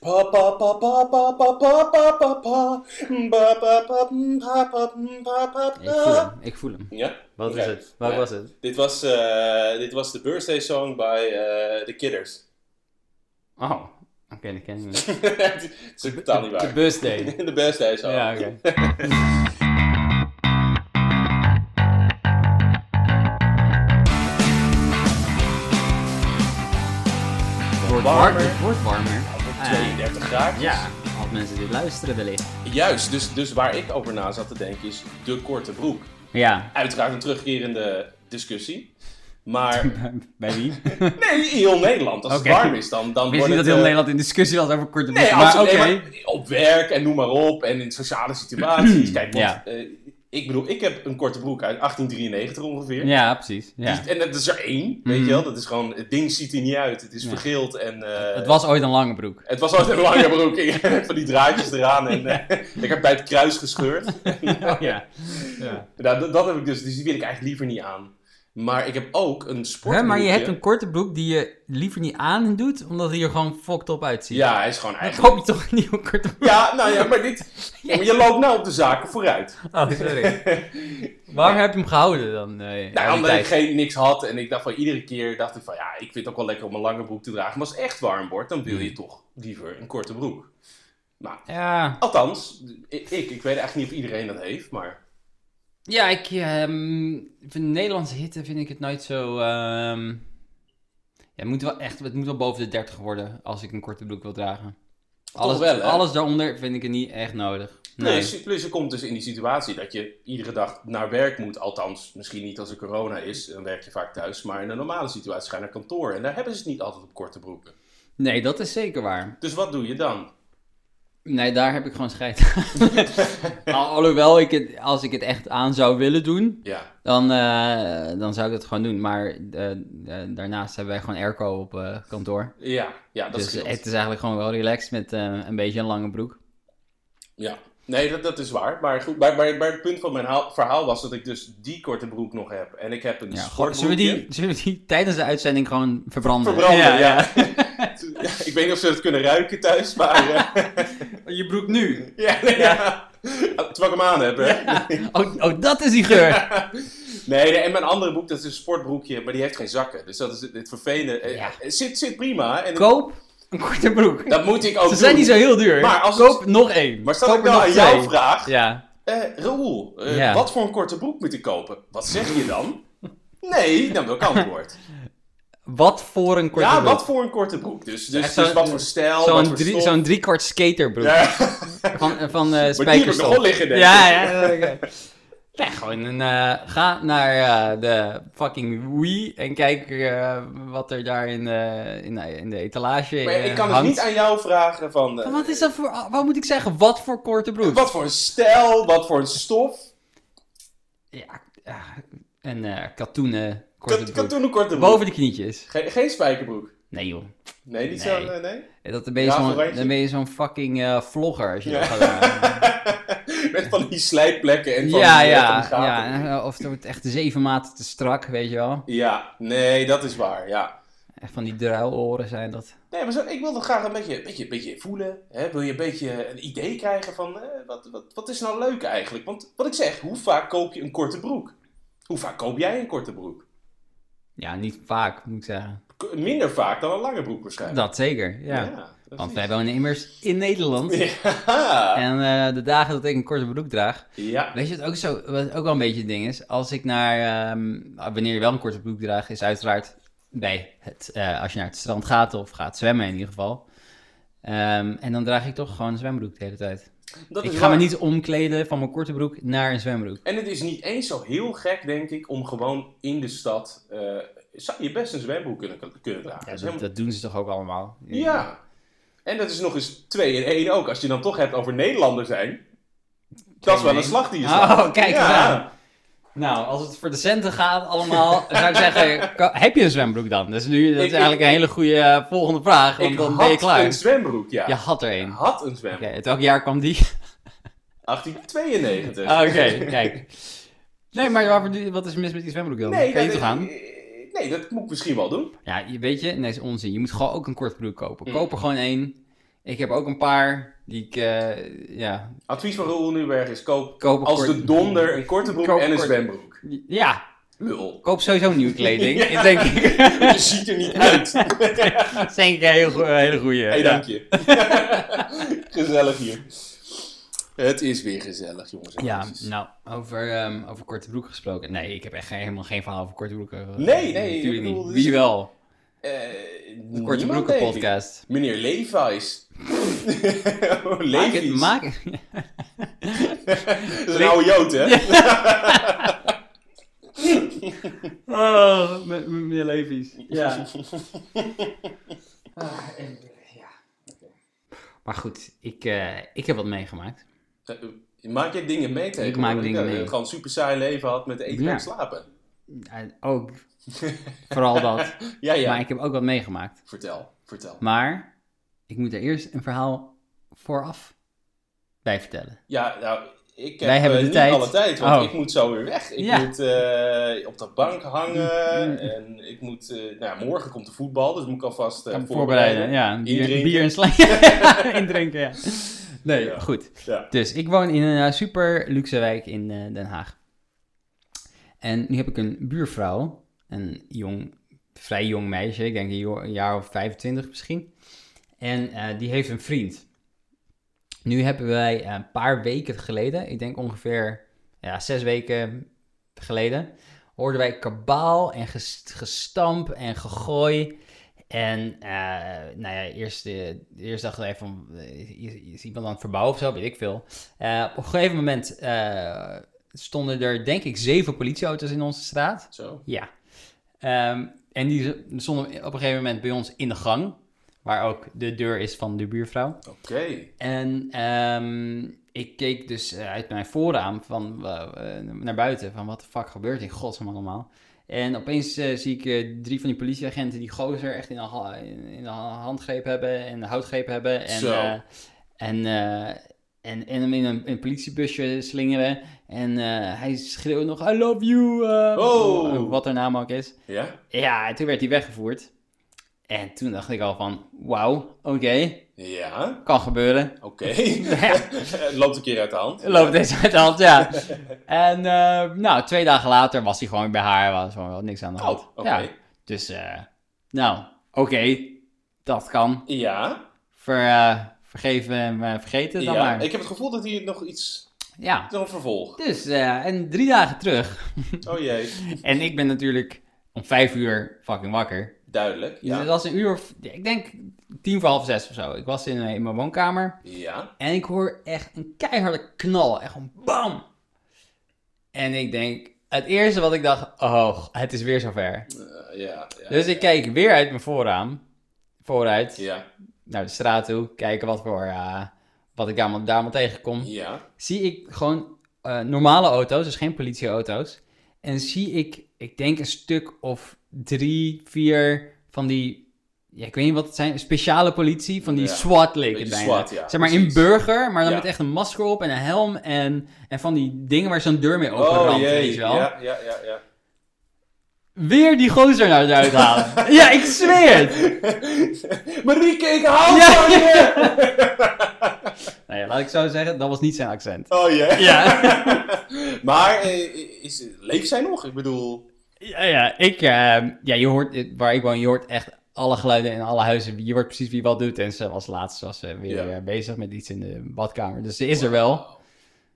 Pa pa pa pa pa pa pa pa pa pa. Ba pa pa pa pa pa pa Ik voel pa. hem, ik voel hem. Ja? Wat is het? Was het? Dit was, eh, dit was de birthday song bij eh The Kidders. Oh, oké, dat ken ik niet. Het is totaal niet De busday. De birthday song. Ja, oké. Het wordt warmer. Het wordt warmer. Op Eh, 32 graden. Ja, als mensen dit luisteren wellicht. Juist, dus, dus waar ik over na zat te denken is de korte broek. Ja, Uiteraard een terugkerende discussie. Maar bij wie? nee, in heel Nederland. Als het warm is, dan, dan wist wordt niet dat heel eh, Nederland in discussie was over korte Nee, broeken. Maar nee, maar op werk en noem maar op. En in sociale situaties. Kijk, want, Ja. eh, ik bedoel, ik heb een korte broek uit 1893 ongeveer. Ja, precies. Ja. Die- en dat is er één, weet Mhm. je wel. Dat is gewoon, het ding ziet er niet uit. Het is Ja. vergeeld en... eh, Het was ooit een lange broek. Het was altijd een lange broek. Van die draadjes eraan en eh, ik heb bij het kruis gescheurd. Ja. ja. Nou, dat, dat heb ik dus, dus die wil ik eigenlijk liever niet aan. Maar ik heb ook een sportbroekje. Hè, maar je hebt een korte broek die je liever niet aan doet, omdat hij er gewoon fucked op uitziet. Ja, hij is gewoon Dan eigenlijk... koop je toch een nieuwe korte broek? Ja, nou ja, maar dit... Maar je loopt nou op de zaken vooruit. Oh, sorry. Waarom heb je hem gehouden dan? eh, al die Nou, omdat ik geen, niks had en ik dacht van iedere keer dacht ik van ja, ik vind het ook wel lekker om een lange broek te dragen. Maar als het echt warm wordt, dan wil Hmm. je toch liever een korte broek. Nou, Ja, althans, ik, ik, ik weet eigenlijk niet of iedereen dat heeft, maar... ja ik ehm, vind Nederlandse hitte vind ik het nooit zo... ehm, ja, het, moet wel echt, het moet wel boven de 30 worden als ik een korte broek wil dragen. Alles, wel, hè? alles daaronder vind ik het niet echt nodig. Nee. Plus, plus je komt dus in die situatie dat je iedere dag naar werk moet. Althans, misschien niet als er corona is, dan werk je vaak thuis. Maar in een normale situatie ga je naar kantoor. En daar hebben ze het niet altijd op korte broeken. nee, dat is zeker waar. Dus wat doe je dan? Nee, daar heb ik gewoon scheid aan. Al- Alhoewel, ik het, als ik het echt aan zou willen doen, Ja, dan, eh, dan zou ik het gewoon doen. Maar eh, eh, daarnaast hebben wij gewoon airco op kantoor. ja, ja dat dus het is eigenlijk gewoon wel relaxed met een beetje een lange broek. Ja, nee, dat, dat is waar. Maar goed, maar, maar, maar het punt van mijn haal- verhaal was dat ik dus die korte broek nog heb. En ik heb een Ja, zullen, we die, zullen we die tijdens de uitzending gewoon verbranden? Verbranden, ja. Ja, ik weet niet of ze het kunnen ruiken thuis, maar... eh, Je broek nu? ja, nee, ja. Terwijl ik hem aan heb, hè. Oh, oh, dat is die geur! Nee, nee, en mijn andere broek, dat is een sportbroekje, maar die heeft geen zakken. Dus dat is het, het vervelende. Eh, Ja. Het zit, zit prima. En Koop een korte broek. dat moet ik ook Ze zijn niet zo heel duur. Maar als Koop het- nog één. Maar stel Koop ik nou aan jou vraag, Ja. eh Raoul, eh, Ja. wat voor een korte broek moet ik kopen? Wat zeg je dan? Nee, dan wil ik antwoord. Wat voor een korte ja, broek? wat voor een korte broek? Dus, dus, dus wat voor stijl, Zo'n drie, driekwart skaterbroek. Ja, Van, eh, van eh maar die heb ik nog spijkerstof. liggen, denk ik. Ja, ja, ja. Ja, gewoon een, eh, ga naar eh, de fucking Wii en kijk eh, wat er daar in, eh, in, in de etalage Maar ik kan het hangt. niet aan jou vragen van... eh, Wat is dat voor, wat moet ik zeggen? Wat voor korte broek? Wat voor een stijl, wat voor een stof. Ja, eh katoenen korte broek. katoenen korte broek. Boven de knietjes. Geen, geen spijkerbroek. Nee joh. Nee, niet Nee. zo, nee, nee. Dat dan ben je zo'n dan ben je zo'n fucking eh, vlogger als je dat gaat. Met van die slijpplekken en van Ja, die, eh, ja, van ja. eh, Of het wordt echt zeven maten te strak, weet je wel. Ja, nee, dat is waar, ja. Echt van die druiloren zijn dat. Nee, maar zo, ik wil toch graag een beetje, beetje, beetje voelen. Hè? Wil je een beetje een idee krijgen van eh, wat, wat, wat is nou leuk eigenlijk? Want wat ik zeg, hoe vaak koop je een korte broek? Hoe vaak koop jij een korte broek? Ja, niet vaak, moet ik zeggen. Minder vaak dan een lange broek waarschijnlijk. Dat zeker, ja. Want wij wonen immers in Nederland. Ja. En eh, de dagen dat ik een korte broek draag. ja. Weet je wat ook, zo, wat ook wel een beetje het ding is? Als ik naar. ehm, wanneer je wel een korte broek draagt, is uiteraard bij het. eh, als je naar het strand gaat of gaat zwemmen in ieder geval. Ehm, en dan draag ik toch gewoon een zwembroek de hele tijd. Dat ik ga me niet omkleden van mijn korte broek naar een zwembroek. En het is niet eens zo heel gek, denk ik, om gewoon in de stad... eh, zou je best een zwembroek kunnen, kunnen dragen. Ja, Dat helemaal- doen ze toch ook allemaal? Ja. En dat is nog eens twee in één ook. Als je dan toch hebt over Nederlander zijn. Dat is wel een slag die je slaat. Oh, kijk ja. Nou, als het voor de centen gaat allemaal, zou ik zeggen, heb je een zwembroek dan? Dus nu, dat is Ik- eigenlijk ik- een hele goede eh, volgende vraag, want Ik dan had ben je klaar. een zwembroek, ja. Je had er Ik een. Had een zwembroek. uit welk jaar kwam die? 1892. Ah, Oké, kijk. Nee, maar wat is mis met die zwembroek dan? nee, kan je toch aan? Nee, dat moet ik misschien wel doen. Ja, je, weet je, nee, is onzin. Je moet gewoon ook een korte broek kopen. Mm. Koop er gewoon één. Ik heb ook een paar die ik, eh, ja, Advies van Roel Nuberg is koop koop als kort- de donder een korte broek Koop en een kort- zwembroek. Ja, Lul. koop sowieso nieuwe kleding. Ja. Ik denk ik. Je ziet er niet uit. Dat is denk ik een hele goeie. Hé, hey, dank je. gezellig hier. Het is weer gezellig, jongens. en Ja, nou, over, ehm, over korte broek gesproken. Nee, ik heb echt geen- helemaal geen verhaal over korte broeken. Nee, nee, ik Natuurlijk bedoel, niet. dus- Wie wel? Eh, De korte broeken podcast. Meneer Levi's. oh, Maak het, Levi's. maak Dat is een oude Jood, hè? Oh, meneer Levi's. Ja. Ah, Maar goed, ik, eh, ik heb wat meegemaakt. Maak je dingen mee tegen? Ik maak dingen mee. gewoon een super saai leven had met eten Ja. en slapen. En ook, vooral dat. Ja, ja. Maar ik heb ook wat meegemaakt. Vertel, vertel. Maar ik moet er eerst een verhaal vooraf bij vertellen. Ja, nou, ik heb Wij hebben eh, de niet tijd. alle tijd, want Oh. ik moet zo weer weg. Ik Ja. moet eh, op de bank hangen Mm. en ik moet... eh, nou, ja, morgen komt de voetbal, dus moet ik alvast eh, voorbereiden. voorbereiden, ja. Bier, bier en sla. Indrinken, ja. Nee, Ja. goed. Ja. Dus ik woon in een eh, super luxe wijk in eh, Den Haag. En nu heb ik een buurvrouw, een jong, vrij jong meisje, ik denk een, jaar of 25 misschien. En eh, die heeft een vriend. Nu hebben wij een paar weken geleden, ik denk ongeveer ja, zes weken geleden, hoorden wij kabaal en ges- gestamp en gegooi. En eh, nou ja, eerst, eh, eerst dachten wij van, eh, is, iemand aan het verbouwen of zo, weet ik veel. Eh, op een gegeven moment stonden er denk ik zeven politieauto's in onze straat. Zo. Ja. Ehm, en die stonden op een gegeven moment bij ons in de gang, waar ook de deur is van de buurvrouw. Oké. En ehm, ik keek dus uit mijn voorraam van, naar buiten van wat de fuck gebeurt in godsnaam allemaal. En opeens eh, zie ik eh, drie van die politieagenten die gozer echt in de, ha- in, handgreep hebben en de houtgreep hebben. En, Zo. eh, en, en, en hem in een, politiebusje slingeren. En hij schreeuwt nog, I love you, Oh. wat er naam ook is. Ja? Ja, en toen werd hij weggevoerd. En toen dacht ik al van, wauw, oké, Ja? kan gebeuren. Oké. Het loopt een keer uit de hand. Loopt deze uit de hand, ja. En eh, nou, twee dagen later was hij gewoon bij haar, was gewoon wel niks aan de hand. Oh, oké. Ja, dus, eh, nou, oké, dat kan. Ja? Ver, eh, vergeven en vergeten dan Ja. maar. Ik heb het gevoel dat hier nog iets... Ja, Nog een vervolg. dus, en drie dagen terug. Oh jee. En ik ben natuurlijk om vijf uur fucking wakker. Duidelijk. Dus het was een uur, of, ik denk tien voor half zes of zo. Ik was in, in mijn woonkamer. Ja. En ik hoor echt een keiharde knal. Echt een bam. En ik denk, het eerste wat ik dacht, oh, het is weer zover. Eh, ja. ja. Dus ik kijk weer uit mijn voorraam, vooruit, Ja. naar de straat toe, kijken wat voor, eh, wat ik daar, allemaal tegenkom. Ja. Zie ik gewoon eh, normale auto's, dus geen politieauto's. En zie ik, ik denk een stuk of drie, vier van die, ja, ik weet niet wat het zijn, speciale politie, van die Ja. SWAT leek het. SWAT, ja, zeg maar in burger, maar dan Ja. met echt een masker op en een helm en, en van die dingen waar zo'n deur mee open Oh ramt, weet je wel. Ja, ja, ja, ja. Weer die gozer naar het uithalen. ja, ik zweer het. Marieke, ik hou van je! Nou ja, laat ik zo zeggen, dat was niet zijn accent. Oh jee. Ja. maar eh, is, leeft zij nog? Ik bedoel... Ja, ja, ik, eh, ja, je hoort, eh, waar ik woon, je hoort echt alle geluiden in alle huizen. Je hoort precies wie wat doet. En ze was laatst was ze weer Ja. eh, bezig met iets in de badkamer. Dus ze is er wel.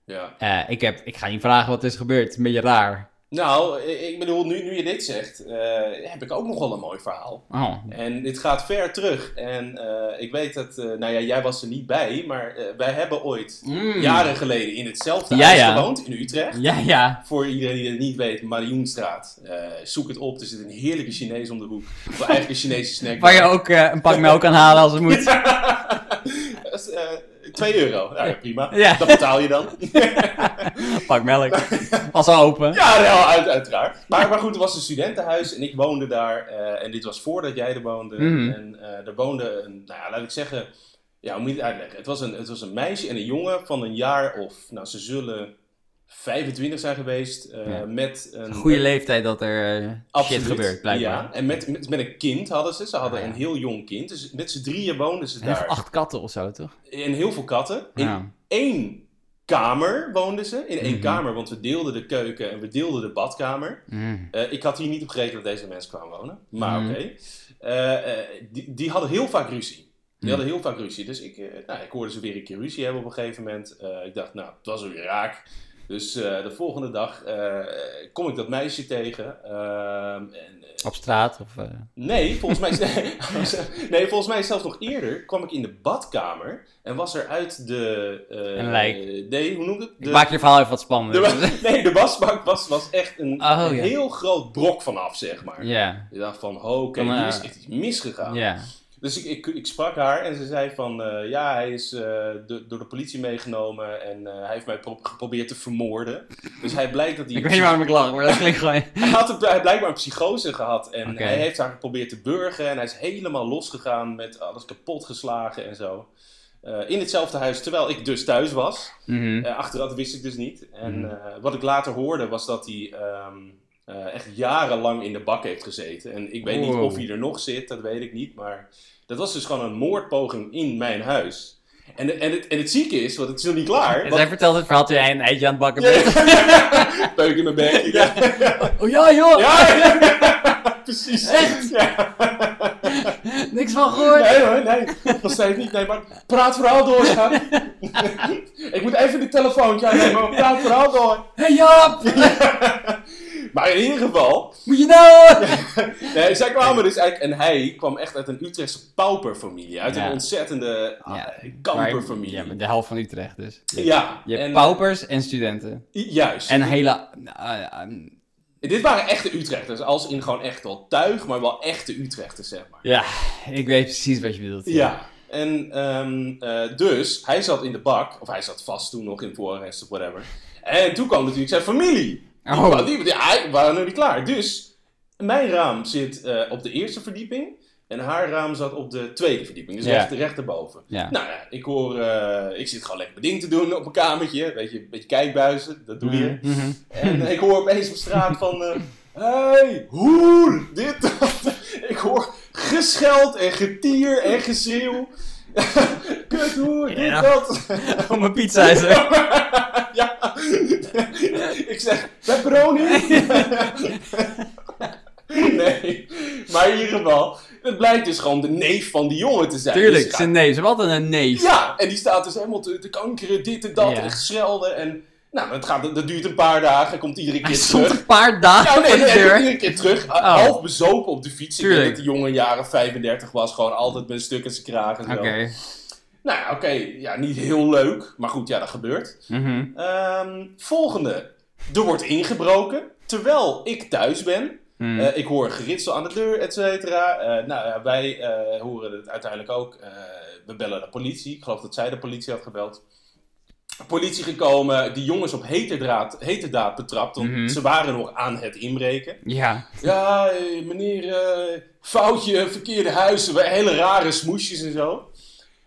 Ja. Eh, ik, heb, ik ga niet vragen wat er is gebeurd. Het is een beetje raar. Nou, ik bedoel, nu, nu je dit zegt, eh, heb ik ook nog wel een mooi verhaal. Oh, En dit gaat ver terug. En eh, ik weet dat, eh, nou ja, jij was er niet bij, maar wij hebben ooit Mm. jaren geleden in hetzelfde Ja, huis ja. gewoond, in Utrecht. Ja, ja. Voor iedereen die het niet weet, Marioenstraat. Zoek het op, er zit een heerlijke Chinees om de hoek. Of eigenlijk een Chinese snack. Waar je ook een pak melk kan halen als het moet. Dat is, eh, 2 euro. Nou, ja, prima. Ja. Dat betaal je dan. pak melk. Was al open. Ja, wel, uit, uiteraard. Maar, maar goed, het was een studentenhuis en ik woonde daar. eh, en dit was voordat jij er woonde. Mhm. En eh, er woonde een, nou ja, laat ik zeggen, ja, hoe moet je het uitleggen? Het was, een, het was een meisje en een jongen van een jaar of, nou ze zullen 25 zijn geweest. eh, Ja. met een... Goede leeftijd dat er eh, shit gebeurt, blijkbaar. Ja, en met, met, met een kind hadden ze. Ze hadden Ah, ja. een heel jong kind. Dus met z'n drieën woonden ze En daar. acht katten of zo, toch? En heel veel katten. In Ja. één kamer woonden ze. In één Mhm. kamer, want we deelden de keuken en we deelden de badkamer. Mm. Eh, ik had hier niet op gerekend dat deze mensen kwamen wonen. Maar Mhm. oké. Die, die hadden heel vaak ruzie. Die Mhm. hadden heel vaak ruzie. Dus ik, nou, ik hoorde ze weer een keer ruzie hebben op een gegeven moment. Ik dacht, nou, het was weer raak. Dus eh, de volgende dag eh, kom ik dat meisje tegen. Ehm, en, eh, Op straat of... nee, volgens mij, nee, volgens mij zelfs nog eerder kwam ik in de badkamer. En was er uit de... Een lijk. Nee, hoe noem je het? Ik maak je verhaal even wat spannender. de, nee, de wasbak was, was echt een, Oh, een ja. heel groot brok vanaf, zeg maar. ja, Je dacht van, oh, oké, hier is echt iets misgegaan. ja. Dus ik, ik, ik sprak haar en ze zei van, eh, ja, hij is eh, do- door de politie meegenomen en eh, hij heeft mij pro- geprobeerd te vermoorden. Dus hij blijkt dat hij... Ik weet niet waarom ik lach, maar dat klinkt gewoon... Hij had hij heeft blijkbaar een psychose gehad en hij heeft haar geprobeerd te burgen en hij is helemaal losgegaan met alles kapot geslagen en zo. In hetzelfde huis, terwijl ik dus thuis was. Mhm. Eh, achteraf wist ik dus niet. En Mhm. wat ik later hoorde was dat hij ehm, eh, echt jarenlang in de bak heeft gezeten. En ik weet niet of hij er nog zit, dat weet ik niet. Maar dat was dus gewoon een moordpoging in mijn huis. En, de- en, het, en het zieke is, want het is nog niet klaar. En want- zij vertelt het verhaal toen jij een eitje aan het bakken Ja, bent. ja. Peuk in mijn bek. Ja, Oh ja, joh! ja, ja. precies. Echt? Ja. Niks van gehoord. Nee hoor, nee. Nog steeds niet. Nee, maar praat vooral door, schat. ik moet even de telefoontje aannemen, maar praat vooral door. Hey Jaap! Maar in ieder geval, Moet je nou? nee, zij kwamen dus eigenlijk, en hij kwam echt uit een Utrechtse pauperfamilie. Uit Ja. een ontzettende ah, Ja. kamperfamilie. Ja, de helft van Utrecht dus. Ja, Je hebt en, paupers en studenten. Juist. En een hele... eh, eh, Dit waren echte Utrechters, als in gewoon echt wel tuig, maar wel echte Utrechters, zeg maar. ja, ik weet precies wat je bedoelt. Ja. En ehm, eh, dus, hij zat in de bak, of hij zat vast toen nog in voorarrest of whatever. En toen kwam natuurlijk zijn familie. Oh. die, ja, waren nog niet klaar. Dus, mijn raam zit eh, op de eerste verdieping. En haar raam zat op de tweede verdieping, dus Ja. recht, rechterboven. Ja. Nou ja, ik hoor, eh, ik zit gewoon lekker mijn ding te doen op mijn kamertje. Weet je, een beetje kijkbuizen, dat doe je. Mhm, mhm. En ik hoor opeens op straat van... eh hey, hoer, dit, dat. Ik hoor gescheld en getier en geschreeuw. Kut hoer, dit, Ja. dat. Om een pizza is er. ja. ik zeg, pepperoni? nee, maar in ieder geval... Het blijkt dus gewoon de neef van die jongen te zijn. Tuurlijk, Dus zijn neef. Ze hebben altijd een neef. ja, en die staat dus helemaal te, te kankeren, dit en dat, Ja. en geschelden. En nou, het gaat, dat duurt een paar dagen, komt iedere Hij keer stond terug. een paar dagen nee, de hij deur. iedere keer terug. Oh. Half bezopen op de fiets. Ik denk dat die jongen jaren 35 was. Gewoon altijd met een stuk in zijn kraag en zo. Oké. Nou ja, oké. Ja, niet heel leuk. Maar goed, ja, dat gebeurt. Mhm. Ehm, volgende. Er wordt ingebroken. Terwijl ik thuis ben. Mhm. Eh, ik hoor geritsel aan de deur, et cetera. Eh, nou ja, wij eh, horen het uiteindelijk ook. We bellen de politie. Ik geloof dat zij de politie had gebeld. Politie gekomen, die jongens op heterdaad, heterdaad betrapt, want Mhm. ze waren nog aan het inbreken. Ja. Ja, meneer, foutje, verkeerde huizen, hele rare smoesjes en zo.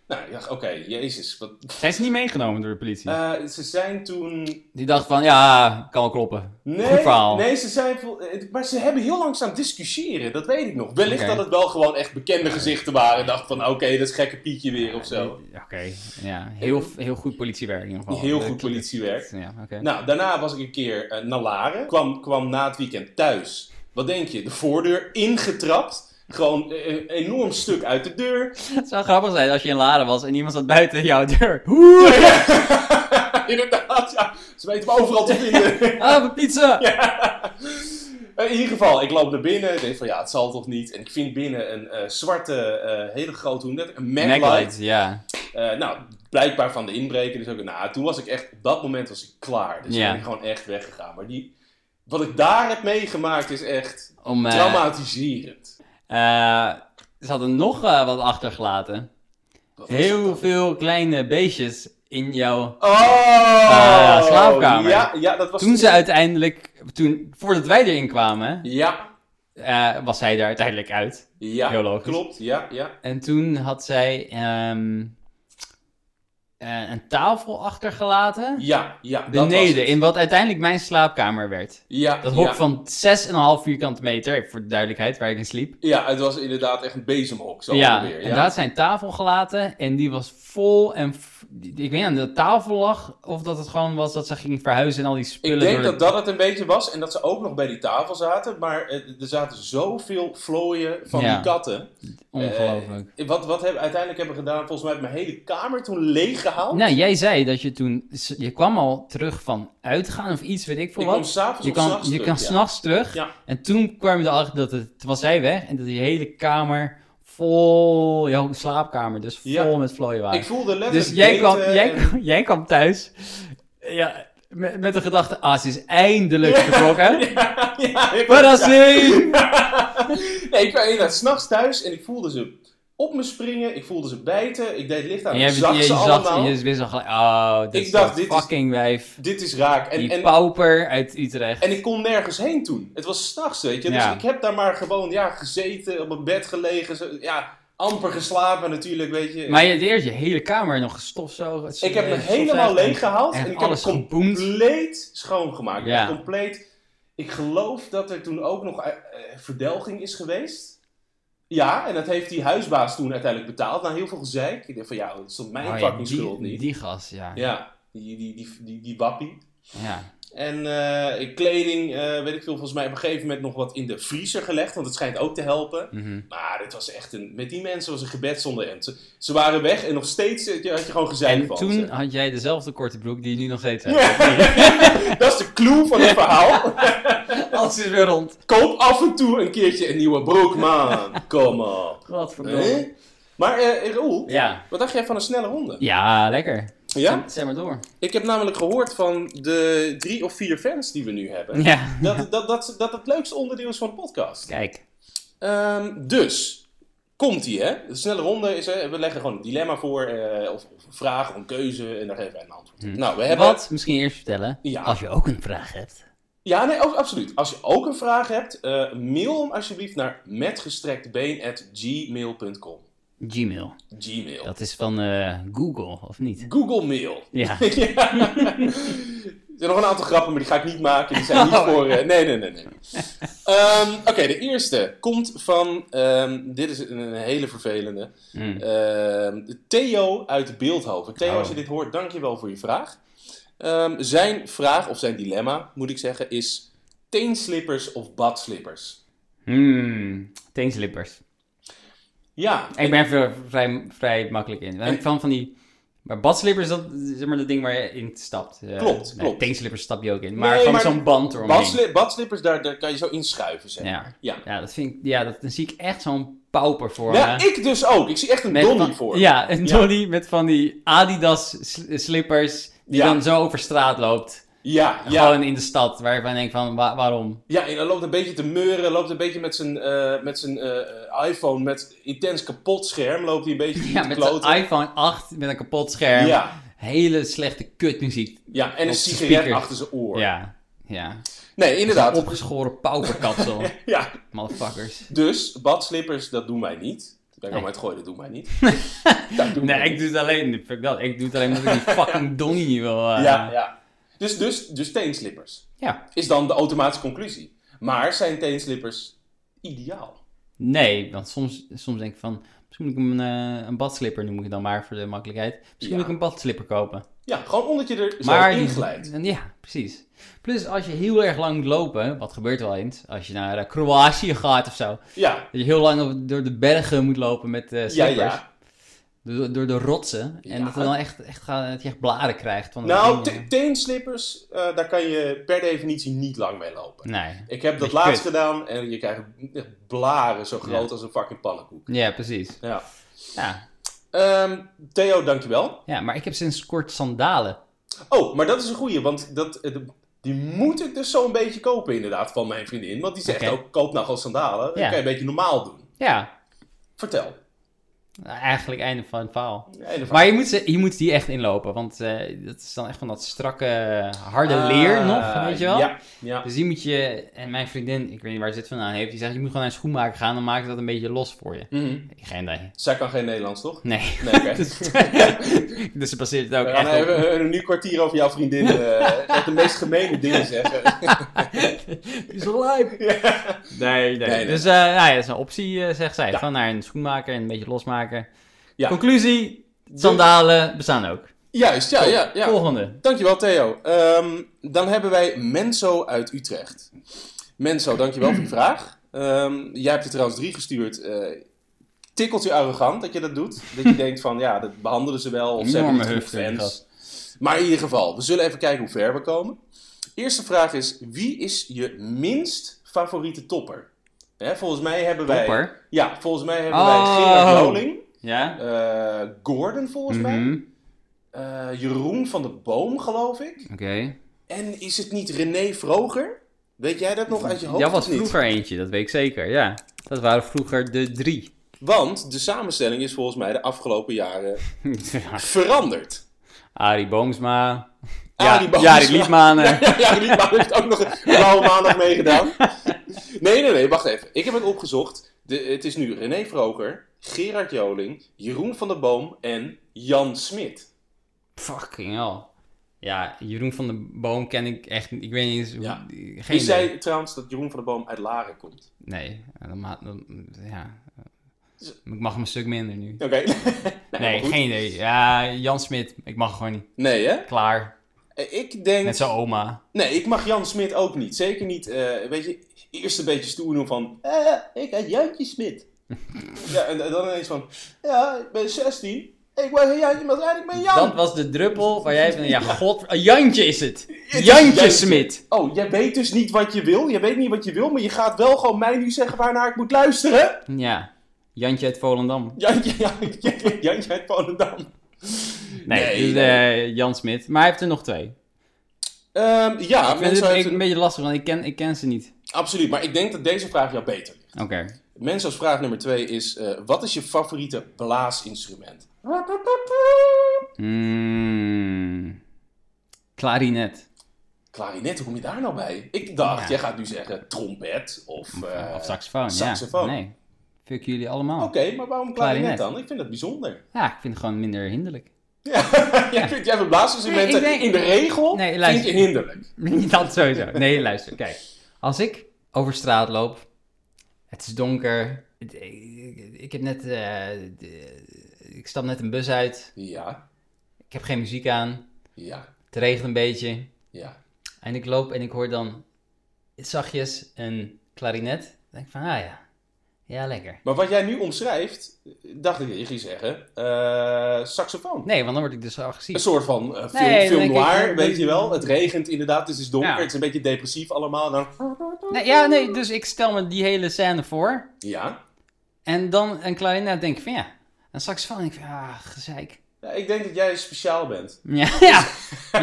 Nou, ik dacht, oké, jezus. Wat... Zijn ze niet meegenomen door de politie? Eh, ze zijn toen... Die dacht van, ja, kan wel kloppen. Nee, Goed verhaal. nee, ze zijn... eh, Maar ze hebben heel lang staan discussiëren, dat weet ik nog. Wellicht dat het wel gewoon echt bekende gezichten waren. dacht van, oké, dat is gekke Pietje weer of zo. Oké, ja. Heel, heel goed politiewerk in ieder geval. Heel goed politiewerk. Ja, oké. Nou, daarna was ik een keer eh, naar Laren. Kwam, kwam na het weekend thuis. Wat denk je? De voordeur ingetrapt. Gewoon eh, een enorm stuk uit de deur. Het zou grappig zijn als je in Laren was en iemand zat buiten jouw deur. Inderdaad, ja. Ze weten me overal te vinden. ah, mijn pizza! In ieder geval, ik loop naar binnen. Ik denk van ja, het zal toch niet. En ik vind binnen een eh, zwarte, eh, hele grote, hoe net, een Maglite. Ja. Eh, nou, blijkbaar van de inbreker. Dus ook, nou, toen was ik echt, op dat moment was ik klaar. Dus Ja. toen ben ik gewoon echt weggegaan. Maar die, wat ik daar heb meegemaakt is echt Om, eh, traumatiserend. Eh, ze hadden nog eh, wat achtergelaten. Heel veel kleine beestjes in jouw... Oh! slaapkamer. Ja, ja, dat was Toen ze uiteindelijk... Toen, voordat wij erin kwamen, Ja, eh, was zij daar uiteindelijk uit. ja. Heel logisch. Klopt, ja, ja. En toen had zij... ehm, eh, een tafel achtergelaten. Ja, ja. Beneden, in wat uiteindelijk mijn slaapkamer werd. Ja, Dat hok ja. van 6,5 vierkante meter, voor de duidelijkheid, waar ik in sliep. Ja, het was inderdaad echt een bezemhok. Zo ja, ongeveer, en daar had zijn tafel gelaten en die was vol en... die- Ik weet niet aan de tafel lag, of dat het gewoon was dat ze ging verhuizen en al die spullen... Ik denk de- dat dat het een beetje was en dat ze ook nog bij die tafel zaten. Maar eh, er zaten zoveel vlooien van Ja. die katten. Ongelooflijk. Eh, wat, wat hebben uiteindelijk hebben we gedaan? Volgens mij heb ik mijn hele kamer toen leeggehaald. Nou, jij zei dat je toen... Je kwam al terug van uitgaan of iets, weet ik veel kwam wat. s'avonds Je kan, s'nachts je ja. s'nachts terug. Ja. En toen kwam je erachter dat het... Toen was zij weg en dat die hele kamer vol... Jouw slaapkamer dus vol Ja. met vlooien waren. Ik voelde letterlijk Dus jij kwam, jij, en- jij kwam thuis... Ja, met, met de gedachte... Ah, ze is eindelijk vertrokken. ja, ja, ik Verrassing! nee, ik kwam inderdaad s'nachts thuis en ik voelde ze op me springen. Ik voelde ze bijten. Ik deed licht aan. En jij, zag je, ze zag allemaal. je wist al gelijk... Oh, dit Ik is dacht, fucking wijf. Dit is raak. En, Die en, pauper uit Utrecht. en ik kon nergens heen toen. Het was s'nachts, weet je. Dus ik heb daar maar gewoon ja, gezeten, op mijn bed gelegen. Zo, ja, amper geslapen natuurlijk, weet je. Maar je had eerst je hele kamer nog gestofzogen. ik heb me helemaal leeg gehaald en en ik heb alles het geboemd. compleet schoongemaakt. Ja. Compleet. Ik geloof dat er toen ook nog eh, verdelging is geweest. Ja, en dat heeft die huisbaas toen uiteindelijk betaald. Na heel veel gezeik. Ik dacht van ja, dat is mijn Oh ja, fucking die, schuld niet. Die gast, ja. Ja, die, die, die, die, die wappie. Ja. En eh, kleding, eh, weet ik veel, volgens mij op een gegeven moment nog wat in de vriezer gelegd. Want het schijnt ook te helpen. Mhm. Maar het was echt een, met die mensen was een gebed zonder end. Ze, ze waren weg en nog steeds eh, had je gewoon gezeik En van toen had jij dezelfde korte broek die je nu nog steeds hebt. dat is de clue van het verhaal. Alles is weer rond. Koop af en toe een keertje een nieuwe broek, man. Kom op. Wat Hè? Maar eh Roel, Ja. wat dacht jij van een snelle ronde? Ja, lekker. Ja? Zet maar door. Ik heb namelijk gehoord van de drie of vier fans die we nu hebben. Ja. Dat, dat, dat, dat het leukste onderdeel is van de podcast. Kijk. Ehm, dus, komt ie hè. De snelle ronde is, hè, we leggen gewoon een dilemma voor, eh, of, of een vraag of een keuze en daar geven wij een antwoord op. Hm. Nou, we hebben... Wat? Misschien eerst vertellen. Ja. Als je ook een vraag hebt. Ja, nee, ook, absoluut. Als je ook een vraag hebt, eh, mail hem alsjeblieft naar metgestrektbeen.gmail.com. Gmail. Gmail. Dat is van eh, Google, of niet? Google Mail. Ja. Ja. Er zijn nog een aantal grappen, maar die ga ik niet maken. Die zijn niet Oh. voor... eh, nee, nee, nee, nee. Ehm, Oké, de eerste komt van... ehm, dit is een, hele vervelende. Hm. Ehm, Theo uit Beeldhoven. Theo, Oh. als je dit hoort, dankjewel voor je vraag. Ehm, zijn vraag, of zijn dilemma, moet ik zeggen, is... Teenslippers of badslippers? Hmm. Teenslippers. Ja, Ik ben er vrij, vrij makkelijk in. Ik van van die... Maar badslippers, dat is zeg maar de ding waar je in stapt. Eh, Klopt, nee, klopt. Teenslippers stap je ook in. Maar Nee, zo'n band eromheen. badsli badslippers, daar, daar kan je zo inschuiven, zeg maar. Ja. Ja. Ja, dat vind ik... Ja, dat, dan zie ik echt zo'n pauper voor Ja, ik dus ook. Ik zie echt een Donnie voor. Ja, een Ja. Donnie met van die Adidas sl- slippers die Ja. dan zo over straat loopt. Ja, ja. Gewoon in de stad, waarvan ik denk van, wa- waarom? Ja, en hij loopt een beetje te meuren, loopt een beetje met zijn, eh, met zijn eh, iPhone met intens kapot scherm, loopt hij een beetje Ja, te met zijn iPhone 8 met een kapot scherm. Ja, Hele slechte kutmuziek. ja, en een sigaret speakers. achter zijn oor. Ja, ja. Nee, Een inderdaad. opgeschoren pauperkapsel. Ja, Motherfuckers. dus badslippers, dat doen wij niet. Ben ik al Nee. met gooien, dat doen wij niet. dat doen Nee, wij ik niet. doe het alleen, fuck dat. Ik doe het alleen omdat ik die fucking Donnie wil. eh, Ja, ja. Dus, dus, dus teenslippers. Ja. Is dan de automatische conclusie. Maar zijn teenslippers ideaal? Nee, want soms, soms denk ik van, misschien moet ik een, eh, een badslipper noem ik het dan maar voor de makkelijkheid. Misschien Ja. moet ik een badslipper kopen. Ja, gewoon omdat je er zo in glijdt. Ja, precies. Plus als je heel erg lang moet lopen, wat gebeurt wel eens, als je naar eh, Kroatië gaat of zo, Ja, dat je heel lang op- door de bergen moet lopen met eh ja, slippers. ja. Door, door de rotsen. En Ja. dat je dan echt, echt, gaat, dat je echt blaren krijgt. Van Nou, te- teenslippers, eh, daar kan je per definitie niet lang mee lopen. Nee. Ik heb dat laatst kut. gedaan en je krijgt blaren zo groot Ja. als een fucking pannenkoek. Ja, precies. Ja. Ja. Ehm, Theo, dankjewel. ja, maar ik heb sinds kort sandalen. Oh, maar dat is een goeie, want dat, eh, die moet ik dus zo'n beetje kopen inderdaad van mijn vriendin. Want die zegt ook, koop nou gewoon sandalen. Dan Ja. kan je een beetje normaal doen. Ja. Vertel. Eigenlijk einde van het verhaal. Einde van- Maar je moet, ze, je moet die echt inlopen, want eh, dat is dan echt van dat strakke, harde leer Ah, nog, weet je wel? Ja, ja. Dus die moet je, en mijn vriendin, ik weet niet waar ze dit vandaan heeft, die zegt, je moet gewoon naar een schoenmaker gaan, dan maakt dat een beetje los voor je. Mhm. Geen idee. Zij kan geen Nederlands, toch? Nee. Nee, oké. dus, dus ze baseert het ook We gaan echt op... een nieuw kwartier over jouw vriendin. eh echt de meest gemene dingen zeggen. is lijp. Ja. Nee, nee. nee. Dus uh, nou ja, dat is een optie, eh, zegt zij. Gewoon naar een schoenmaker en een beetje losmaken. Ja. Conclusie, sandalen bestaan ook. Juist, ja, ja, ja. Volgende. Dankjewel Theo. Ehm, dan hebben wij Menso uit Utrecht. Menso, dankjewel voor die vraag. Ehm, jij hebt er trouwens drie gestuurd. Eh tikkelt je arrogant dat je dat doet? Dat je denkt van, ja, dat behandelen ze wel. Of ze hebben niet fans. Maar in ieder geval, we zullen even kijken hoe ver we komen. Eerste vraag is, wie is je minst favoriete topper? Hè, volgens mij hebben wij... Ja, volgens mij hebben Oh. wij Gerard Joling. Ja? eh, Gordon volgens mij. Mhm. eh, Jeroen van de Boom, geloof ik. Oké. En is het niet René Vroger? Weet jij dat nog uit je hoofd? Dat was niet? vroeger eentje, dat weet ik zeker, ja. Dat waren vroeger de drie. Want de samenstelling is volgens mij de afgelopen jaren Ja. veranderd. Arie Boomsma. Arie Ja, Boomsma. Jari Liedmanen. Ja, ja, ja Rietman heeft ook nog een blauwe maandag meegedaan. Nee, nee, nee, wacht even. Ik heb het opgezocht. De, het is nu René Vroger, Gerard Joling, Jeroen van der Boom en Jan Smit. Fucking hell. Ja, Jeroen van de Boom ken ik echt. Ik weet niet eens hoe... Ja. Geen idee. jij trouwens dat Jeroen van der Boom uit Laren komt? Nee, dan, dan, ja. Ik mag hem een stuk minder nu. Oké. nee, geen idee. Ja, Jan Smit. Ik mag gewoon niet. Nee, hè? Klaar. Eh, Ik denk... Met zijn oma. Nee, ik mag Jan Smit ook niet. Zeker niet, eh, weet je, eerst een beetje stoer doen van... Eh, ik heet Jantje Smit. ja, en, en dan ineens van... Ja, ik ben 16. Ik ben Jantje, maar uiteindelijk ben Jan. Dat was de druppel waar jij van... Ja, god... Jantje is het. is Jantje. Smit. Oh, jij weet dus niet wat je wil. Je weet niet wat je wil, maar je gaat wel gewoon mij nu zeggen waarnaar ik moet luisteren. Ja. Jantje uit Volendam. Jantje, Jantje, Jantje uit Volendam. Nee, Nee, dus, eh, Jan Smit. Maar hij heeft er nog twee. Ehm, ja, Ik vind mensen het een een- beetje lastig, want ik ken, ik ken ze niet. Absoluut. Maar ik denk dat deze vraag jou beter ligt. Oké. Mensen als vraag nummer twee is... eh, wat is je favoriete blaasinstrument? Mm. Klarinet. Klarinet, hoe kom je daar nou bij? Ik dacht, Ja. jij gaat nu zeggen trompet of... eh, of saxofoon, saxofoon. ja. Nee. Fuck jullie allemaal. Oké, maar waarom klarinet Klarinet. dan? Ik vind dat bijzonder. Ja, ik vind het gewoon minder hinderlijk. Ja, jij vindt jij blaasinstrumenten Nee, ik denk- in de regel Nee, vind je hinderlijk. Dat sowieso. Nee, luister. Kijk. Als ik over straat loop, het is donker, ik, heb net, eh, ik stap net een bus uit, Ja, ik heb geen muziek aan, ja, het regent een beetje. Ja. en ik loop en ik hoor dan zachtjes een klarinet. Dan denk ik van, ah ja, ja lekker. Maar wat jij nu omschrijft, dacht ik dat je ging zeggen, eh, saxofoon. Nee, want dan word ik dus Een agressief. soort van eh, film, Nee, film ik, noir, eh, weet je wel. Het regent inderdaad, het is donker, Ja. het is een beetje depressief allemaal. Dan... Nee, ja, nee, dus ik stel me die hele scène voor Ja. en dan een klarinet denk ik van, ja, een saxofoon denk ik van, ah, gezeik. Ja, ik denk dat jij speciaal bent. Ja,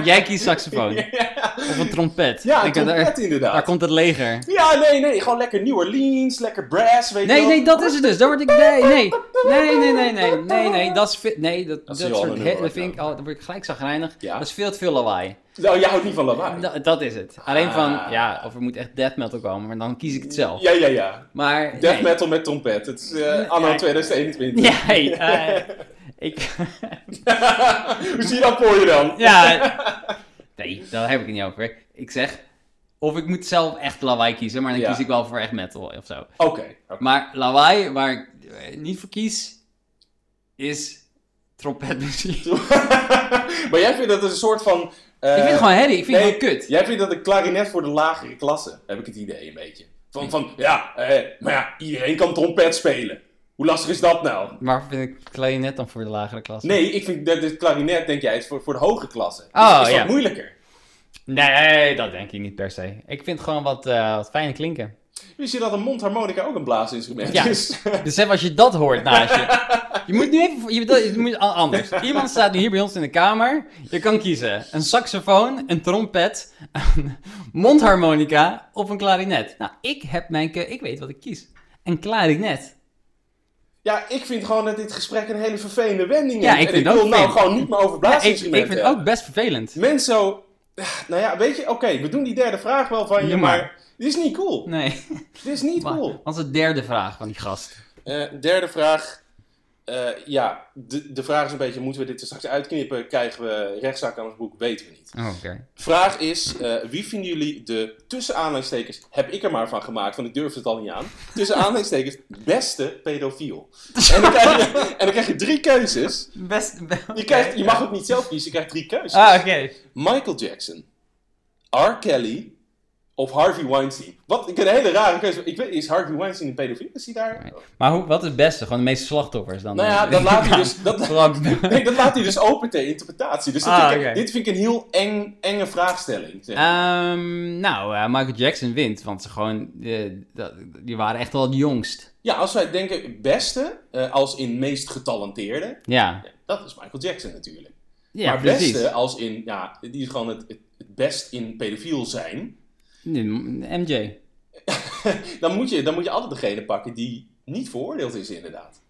jij kiest saxofoon. Of een trompet. Ja, Ik- een daar, trompet inderdaad. daar komt het leger. Ja, nee, nee, gewoon lekker New Orleans, lekker brass, weet je Nee, wel. nee, dat is het dus. Daar word ik... Nee, nee. Nee, nee, nee, nee. Nee, nee, dat is... Nee, dat, Dat dat, soort... he- dat vind ik... al- Dan word ik gelijk zagrijnig. Ja. Dat is veel te veel lawaai. Nou, jij houdt niet van lawaai. Dat, dat is het. Alleen van... Ah. Ja, of er moet echt death metal komen. Maar dan kies ik het zelf. Ja, ja, ja. Maar... Death nee. metal met trompet. Het is eh, anno Ja. 2021. Ja, hey, eh, ik... Hoe zie je dat voor je dan? Ja. Nee, daar heb ik het niet over. Ik zeg... Of ik moet zelf echt lawaai kiezen. Maar dan Ja. kies ik wel voor echt metal of zo. Oké. Maar lawaai, waar ik eh, niet voor kies, is trompetmuziek. maar jij vindt dat een soort van... eh, ik vind het gewoon herrie, ik vind nee, het gewoon kut. Jij vindt dat een klarinet voor de lagere klasse, heb ik het idee een beetje. Van, van ja, eh, maar ja, iedereen kan trompet spelen. Hoe lastig is dat nou? Maar vind ik klarinet dan voor de lagere klasse? Nee, ik vind dat het klarinet, denk jij, is voor, voor de hoge klasse. Oh, is, is ja. wat moeilijker. Nee, dat denk ik niet per se. Ik vind het gewoon wat, eh wat fijner klinken. Wist je dat een mondharmonica ook een blaasinstrument Ja. is? Dus even als je dat hoort naast je. Je moet nu even... Je, dat- je moet anders. Iemand staat nu hier bij ons in de kamer. Je kan kiezen. Een saxofoon, een trompet, een mondharmonica of een klarinet. Nou, ik heb mijn... Ik weet wat ik kies. Een klarinet. Ja, ik vind gewoon dat dit gesprek een hele vervelende wending Ja, heeft. ik en vind ik het wil ook nou gewoon niet meer over Ja, ik, vind het ook best vervelend. Mensen zo... Nou ja, weet je, oké, we doen die derde vraag wel van je, maar... maar. Dit is niet cool. Nee. Dit is niet Maar, cool. Wat is de derde vraag van die gast? Eh, derde vraag. Eh, ja, de, de vraag is een beetje, moeten we dit er straks uitknippen? Krijgen we rechtszaak aan ons boek? Weten we niet. Oh, oké. Vraag is, eh, wie vinden jullie de tussen aanhalingstekens, heb ik er maar van gemaakt, want ik durf het al niet aan, tussen aanhalingstekens beste pedofiel? En dan krijg je, en dan krijg je drie keuzes. Best... Je, krijgt, je mag ook niet zelf kiezen, je krijgt drie keuzes. Ah, oké. Michael Jackson, R. Kelly of Harvey Weinstein. Wat, ik een hele rare keuze. Ik weet, is Harvey Weinstein een pedofiel? Is hij daar? Maar hoe, wat is het beste? Gewoon de meeste slachtoffers dan? Nou ja, dat laat hij dus... Dat, Gewoon- Nee, dat laat hij dus open ter interpretatie. Dus dat Ah, vind ik, dit vind ik een heel eng, enge vraagstelling. Zeg. Ehm, nou, Michael Jackson wint, want ze gewoon, eh, die waren echt wel het jongst. Ja, als wij denken beste, eh, als in meest getalenteerde, Ja, ja, dat is Michael Jackson natuurlijk. ja maar precies. beste als in, ja, die is gewoon het, het, het best in pedofiel zijn. Nee, MJ. Dan moet, je, dan moet je altijd degene pakken die niet veroordeeld is inderdaad.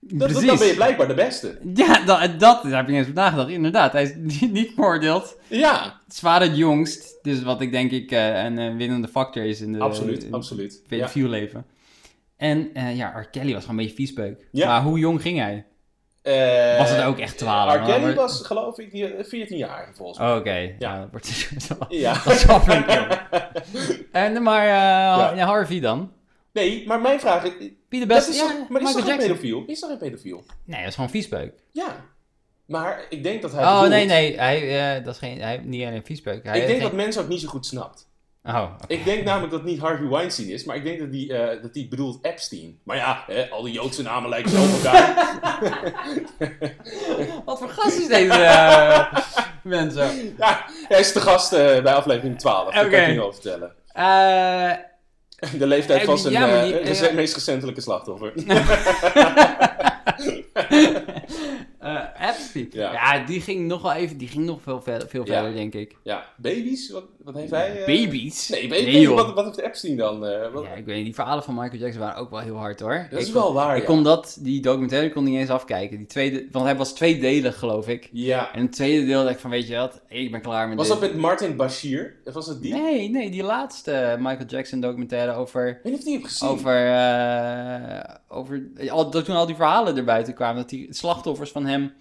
Dat, precies. dan ben je blijkbaar de beste. Ja, dat, dat daar heb ik eens nagedacht. Inderdaad, hij is niet, niet veroordeeld. Ja, Zwaar het jongst. Dus wat ik denk ik eh, een eh, winnende factor is in de absoluut, in absoluut. het Ja. leven. En eh, ja, R. Kelly was gewoon een beetje viespeuk. Ja. Maar hoe jong ging hij? Eh, Was het ook echt 12? R. Kelly Maar- was geloof ik die, eh, 14 jaar volgens mij. Oh, Oké, ja. Ja. dat Ja. Dat is wel flink. En, maar eh, ja. Harvey dan? Nee, maar mijn vraag is... Wie de Dat beste? is ja, toch, maar is toch geen pedofiel? Is toch geen pedofiel? Nee, dat is gewoon viespeuk. Ja. Maar ik denk dat hij Oh, bedoelt- nee, nee. Hij, eh, dat is geen, hij, niet alleen een viespeuk. Hij Ik denk geen- dat mensen ook niet zo goed snapt. Oh. Ik denk namelijk dat het niet Harvey Weinstein is, maar ik denk dat die, eh, dat die bedoelt Epstein. Maar ja, hè, al die Joodse namen lijken zo op elkaar. Wat voor gast is deze eh, mensen? ja, hij is de gast eh, bij aflevering 12. Dat Oké. kan ik je niet over vertellen. Eh, De leeftijd van zijn ja, ja. meest recentelijke slachtoffer. eh, Epstein. Ja. Ja. die ging nog wel even, die ging nog veel, veel, veel Ja. verder, denk ik. ja, baby's? Wat, wat heeft hij? eh? Baby's? Nee, joh. wat, wat heeft Epstein dan? eh, wat- Ja, ik weet niet, die verhalen van Michael Jackson waren ook wel heel hard hoor. dat is wel waar, Ik ja. kon dat, die documentaire kon niet eens afkijken. Die tweede, want hij was tweedelig geloof ik. Ja. En het tweede deel dacht ik van, weet je wat, ik ben klaar met Was dit. dat met Martin Bashir? Was dat die? Nee, nee, die laatste Michael Jackson documentaire over... Ik weet niet of die heb gezien. Over, eh, over al, dat toen al die verhalen erbuiten kwamen, dat die slachtoffers van hem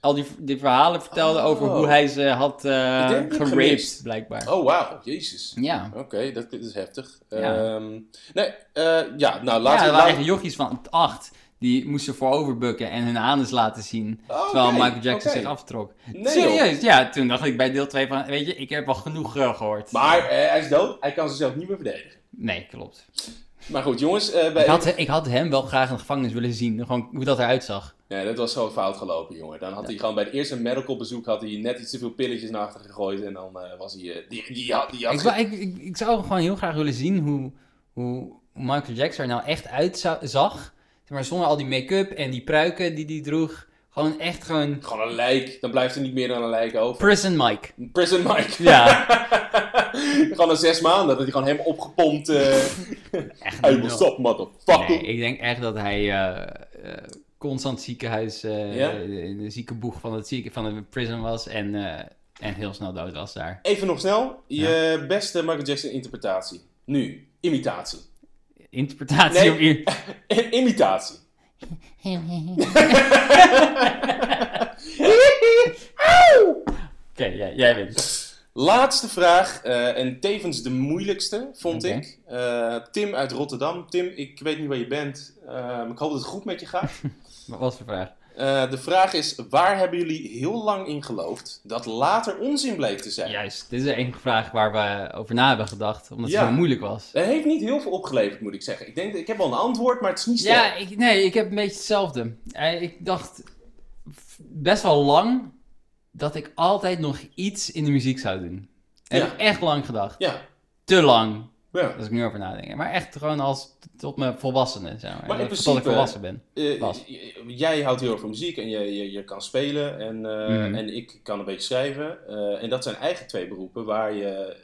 al die, die verhalen vertelden Oh. over hoe hij ze had heb geraped, blijkbaar. Oh, wauw. Jezus. Ja. Oké, dat, dat is heftig. Ja. Ehm, nee, eh, ja, nou ja, laten er we... waren laten- echt jochies van acht die moesten vooroverbukken en hun anus laten zien, Oh, terwijl Michael Jackson zich aftrok. Nee, Serieus, ja, toen dacht ik bij deel 2 van, weet je, ik heb al genoeg eh, gehoord. Maar hij is dood, hij kan zichzelf niet meer verdedigen. Nee, klopt. Maar goed, jongens, bij... Ik had, ik had hem wel graag in de gevangenis willen zien, gewoon hoe dat eruit zag. Nee, dat was gewoon fout gelopen, jongen. Dan had hij gewoon bij het eerste medical bezoek had hij net iets te veel pilletjes naar achter gegooid en dan eh, was hij... eh, die, die, had- die had Ik, wou- ik, ik, ik zou gewoon heel graag willen zien hoe, hoe Michael Jackson er nou echt uitzag. Maar zonder al die make-up en die pruiken die hij droeg. Gewoon echt gewoon Gewoon een lijk, dan blijft er niet meer dan een lijk over. Prison Mike. Prison Mike. Ja. gewoon na zes maanden, dat hij gewoon helemaal opgepompt... eh Echt up, motherfucker? Nee, ik denk echt dat hij constant ziekenhuis, eh, Ja? in de ziekenboeg van het, zieke, van de prison was en, eh, en heel snel dood was daar. Even nog snel, je beste Michael Jackson interpretatie. Nu, imitatie. Interpretatie Nee. hier. imitatie. Oké, jij, jij wint. Laatste vraag, eh, en tevens de moeilijkste, vond ik. Eh, Tim uit Rotterdam. Tim, ik weet niet waar je bent, eh, maar ik hoop dat het goed met je gaat. Wat was de vraag? De vraag is, waar hebben jullie heel lang in geloofd dat later onzin bleek te zijn? Juist, dit is de enige vraag waar we over na hebben gedacht, omdat Ja. het zo moeilijk was. Dat heeft niet heel veel opgeleverd, moet ik zeggen. Ik, denk, ik heb wel een antwoord, maar het is niet sterk. Ja, ik, nee, ik heb een beetje hetzelfde. Ik dacht best wel lang dat ik altijd nog iets in de muziek zou doen. Heb Ja. ik echt lang gedacht. Ja. Te lang, ja. als ik nu over nadenk. Maar echt gewoon als tot mijn volwassene, zeg maar. Maar in tot ik volwassen ben. Eh, jij houdt heel erg van muziek en je, je, je kan spelen en, eh, Mhm. en ik kan een beetje schrijven. Eh, en dat zijn eigen twee beroepen waar je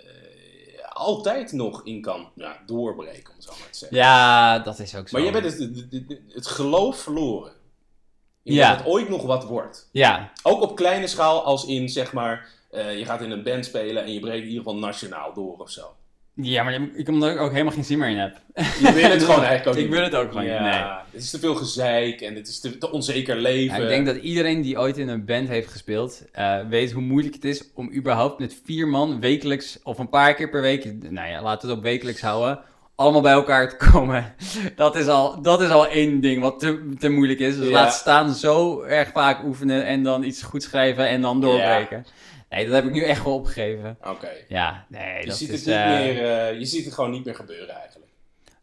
altijd nog in kan ja, doorbreken, om zo maar te zeggen. Ja, dat is ook zo. Maar jij bent het, het, het- het geloof verloren. Ja. dat het ooit nog wat wordt. Ja, Ook op kleine schaal, als in zeg maar, eh, je gaat in een band spelen en je breekt in ieder geval nationaal door of zo. ja, maar ik omdat ik ook helemaal geen zin meer in heb. Je wil het gewoon eigenlijk ook Ik niet. wil het ook gewoon niet, Ja, het is te veel gezeik en het is te, te onzeker leven. Ja, ik denk dat iedereen die ooit in een band heeft gespeeld, eh, weet hoe moeilijk het is om überhaupt met vier man wekelijks of een paar keer per week, nou ja, laten we het op wekelijks houden, allemaal bij elkaar te komen. Dat is al, dat is al één ding wat te, te moeilijk is. Dus Ja. laat staan zo erg vaak oefenen en dan iets goed schrijven en dan doorbreken. Nee, dat heb ik nu echt wel opgegeven. Oké. Ja, nee, Je dat ziet is... het niet eh, meer, eh, je ziet het gewoon niet meer gebeuren eigenlijk.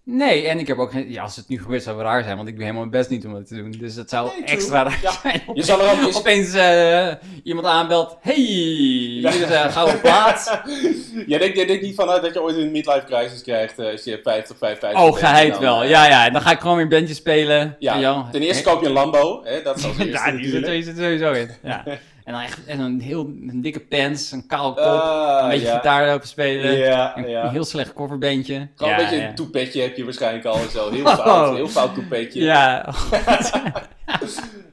Nee, en ik heb ook geen... Ja, als het nu gebeurt zou het raar zijn, want ik doe helemaal mijn best niet om het te doen. Dus dat zou Nee, extra raar Ja. zijn. Je zal er ook eens... Opeens eh, iemand aanbelt. Hey, hier is een gouden plaat. jij, denkt, jij denkt niet vanuit dat je ooit een midlife crisis krijgt eh, als je 50, 55 Oh, geheid wel. eh, Ja, ja. Dan ga ik gewoon weer een bandje spelen. Ja, ten eerste koop je een Lambo. Hè, dat eerste Ja, die zit, natuurlijk. die zit sowieso in. Ja. En dan echt en een heel een dikke pants, een kaal kop, Ah, een beetje ja. gitaar lopen spelen. Ja, Een, ja. heel slecht coverbandje. Gewoon een beetje een toepetje heb je waarschijnlijk al en zo. Heel Oh. fout, heel fout toepetje. Ja,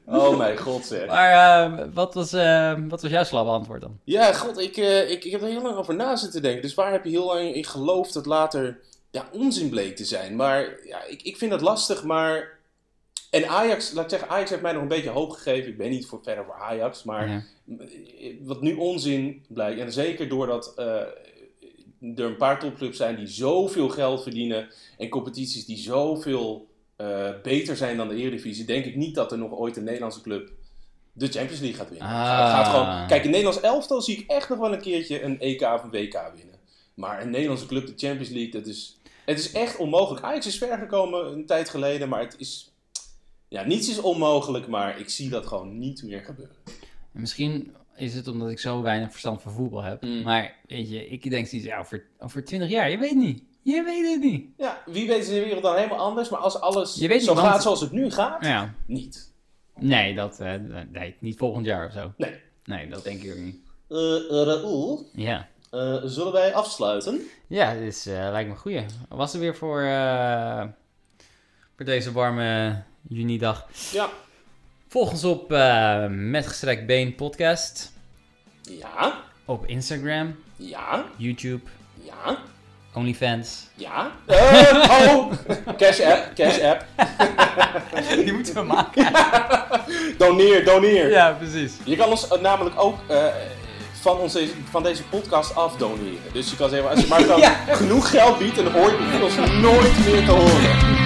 Oh mijn god zeg. maar eh, wat, was, eh, wat was jouw slappe antwoord dan? Ja, god, ik, eh, ik, ik heb er heel lang over na zitten denken. Dus waar heb je heel lang in geloofd dat later ja, onzin bleek te zijn? Maar ja, ik, ik vind dat lastig, maar... En Ajax, laat ik zeggen, Ajax heeft mij nog een beetje hoop gegeven. Ik ben niet voor, verder voor Ajax, maar Ja. wat nu onzin blijkt. En zeker doordat eh, er een paar topclubs zijn die zoveel geld verdienen. En competities die zoveel eh, beter zijn dan de Eredivisie. Denk ik niet dat er nog ooit een Nederlandse club de Champions League gaat winnen. Ah. Gaat, gewoon, kijk, een Nederlands elftal zie ik echt nog wel een keertje een EK of een WK winnen. Maar een Nederlandse club de Champions League, dat is, het is echt onmogelijk. Ajax is ver gekomen een tijd geleden, maar het is... Ja, niets is onmogelijk, maar ik zie dat gewoon niet meer gebeuren. En Misschien is het omdat ik zo weinig verstand van voetbal heb. Mm. Maar weet je, ik denk zoiets, ja, over, over 20 jaar, je weet niet. Je weet het niet. Ja, wie weet is de wereld dan helemaal anders, maar als alles Je weet niet, zo want- gaat zoals het nu gaat, Ja. niet. Nee, dat, eh, nee, niet volgend jaar of zo. Nee. Nee, dat denk ik ook niet. Uh, Raoul, Ja. zullen wij afsluiten? Ja, is, lijkt me een goeie. Was er weer voor, voor deze warme junidag? Ja. Volg ons op eh Met Gestrekt Been podcast. Ja, Op Instagram, ja, YouTube, ja, OnlyFans. ja. Eh, oh, cash app, cash app. Die moeten we maken. Doneer, doneer. ja, precies. Je kan ons eh, namelijk ook van, ons deze, van deze podcast af doneren. Dus je kan zeggen, als je maar dan Ja. genoeg geld biedt, dan hoor je ons nooit meer te horen.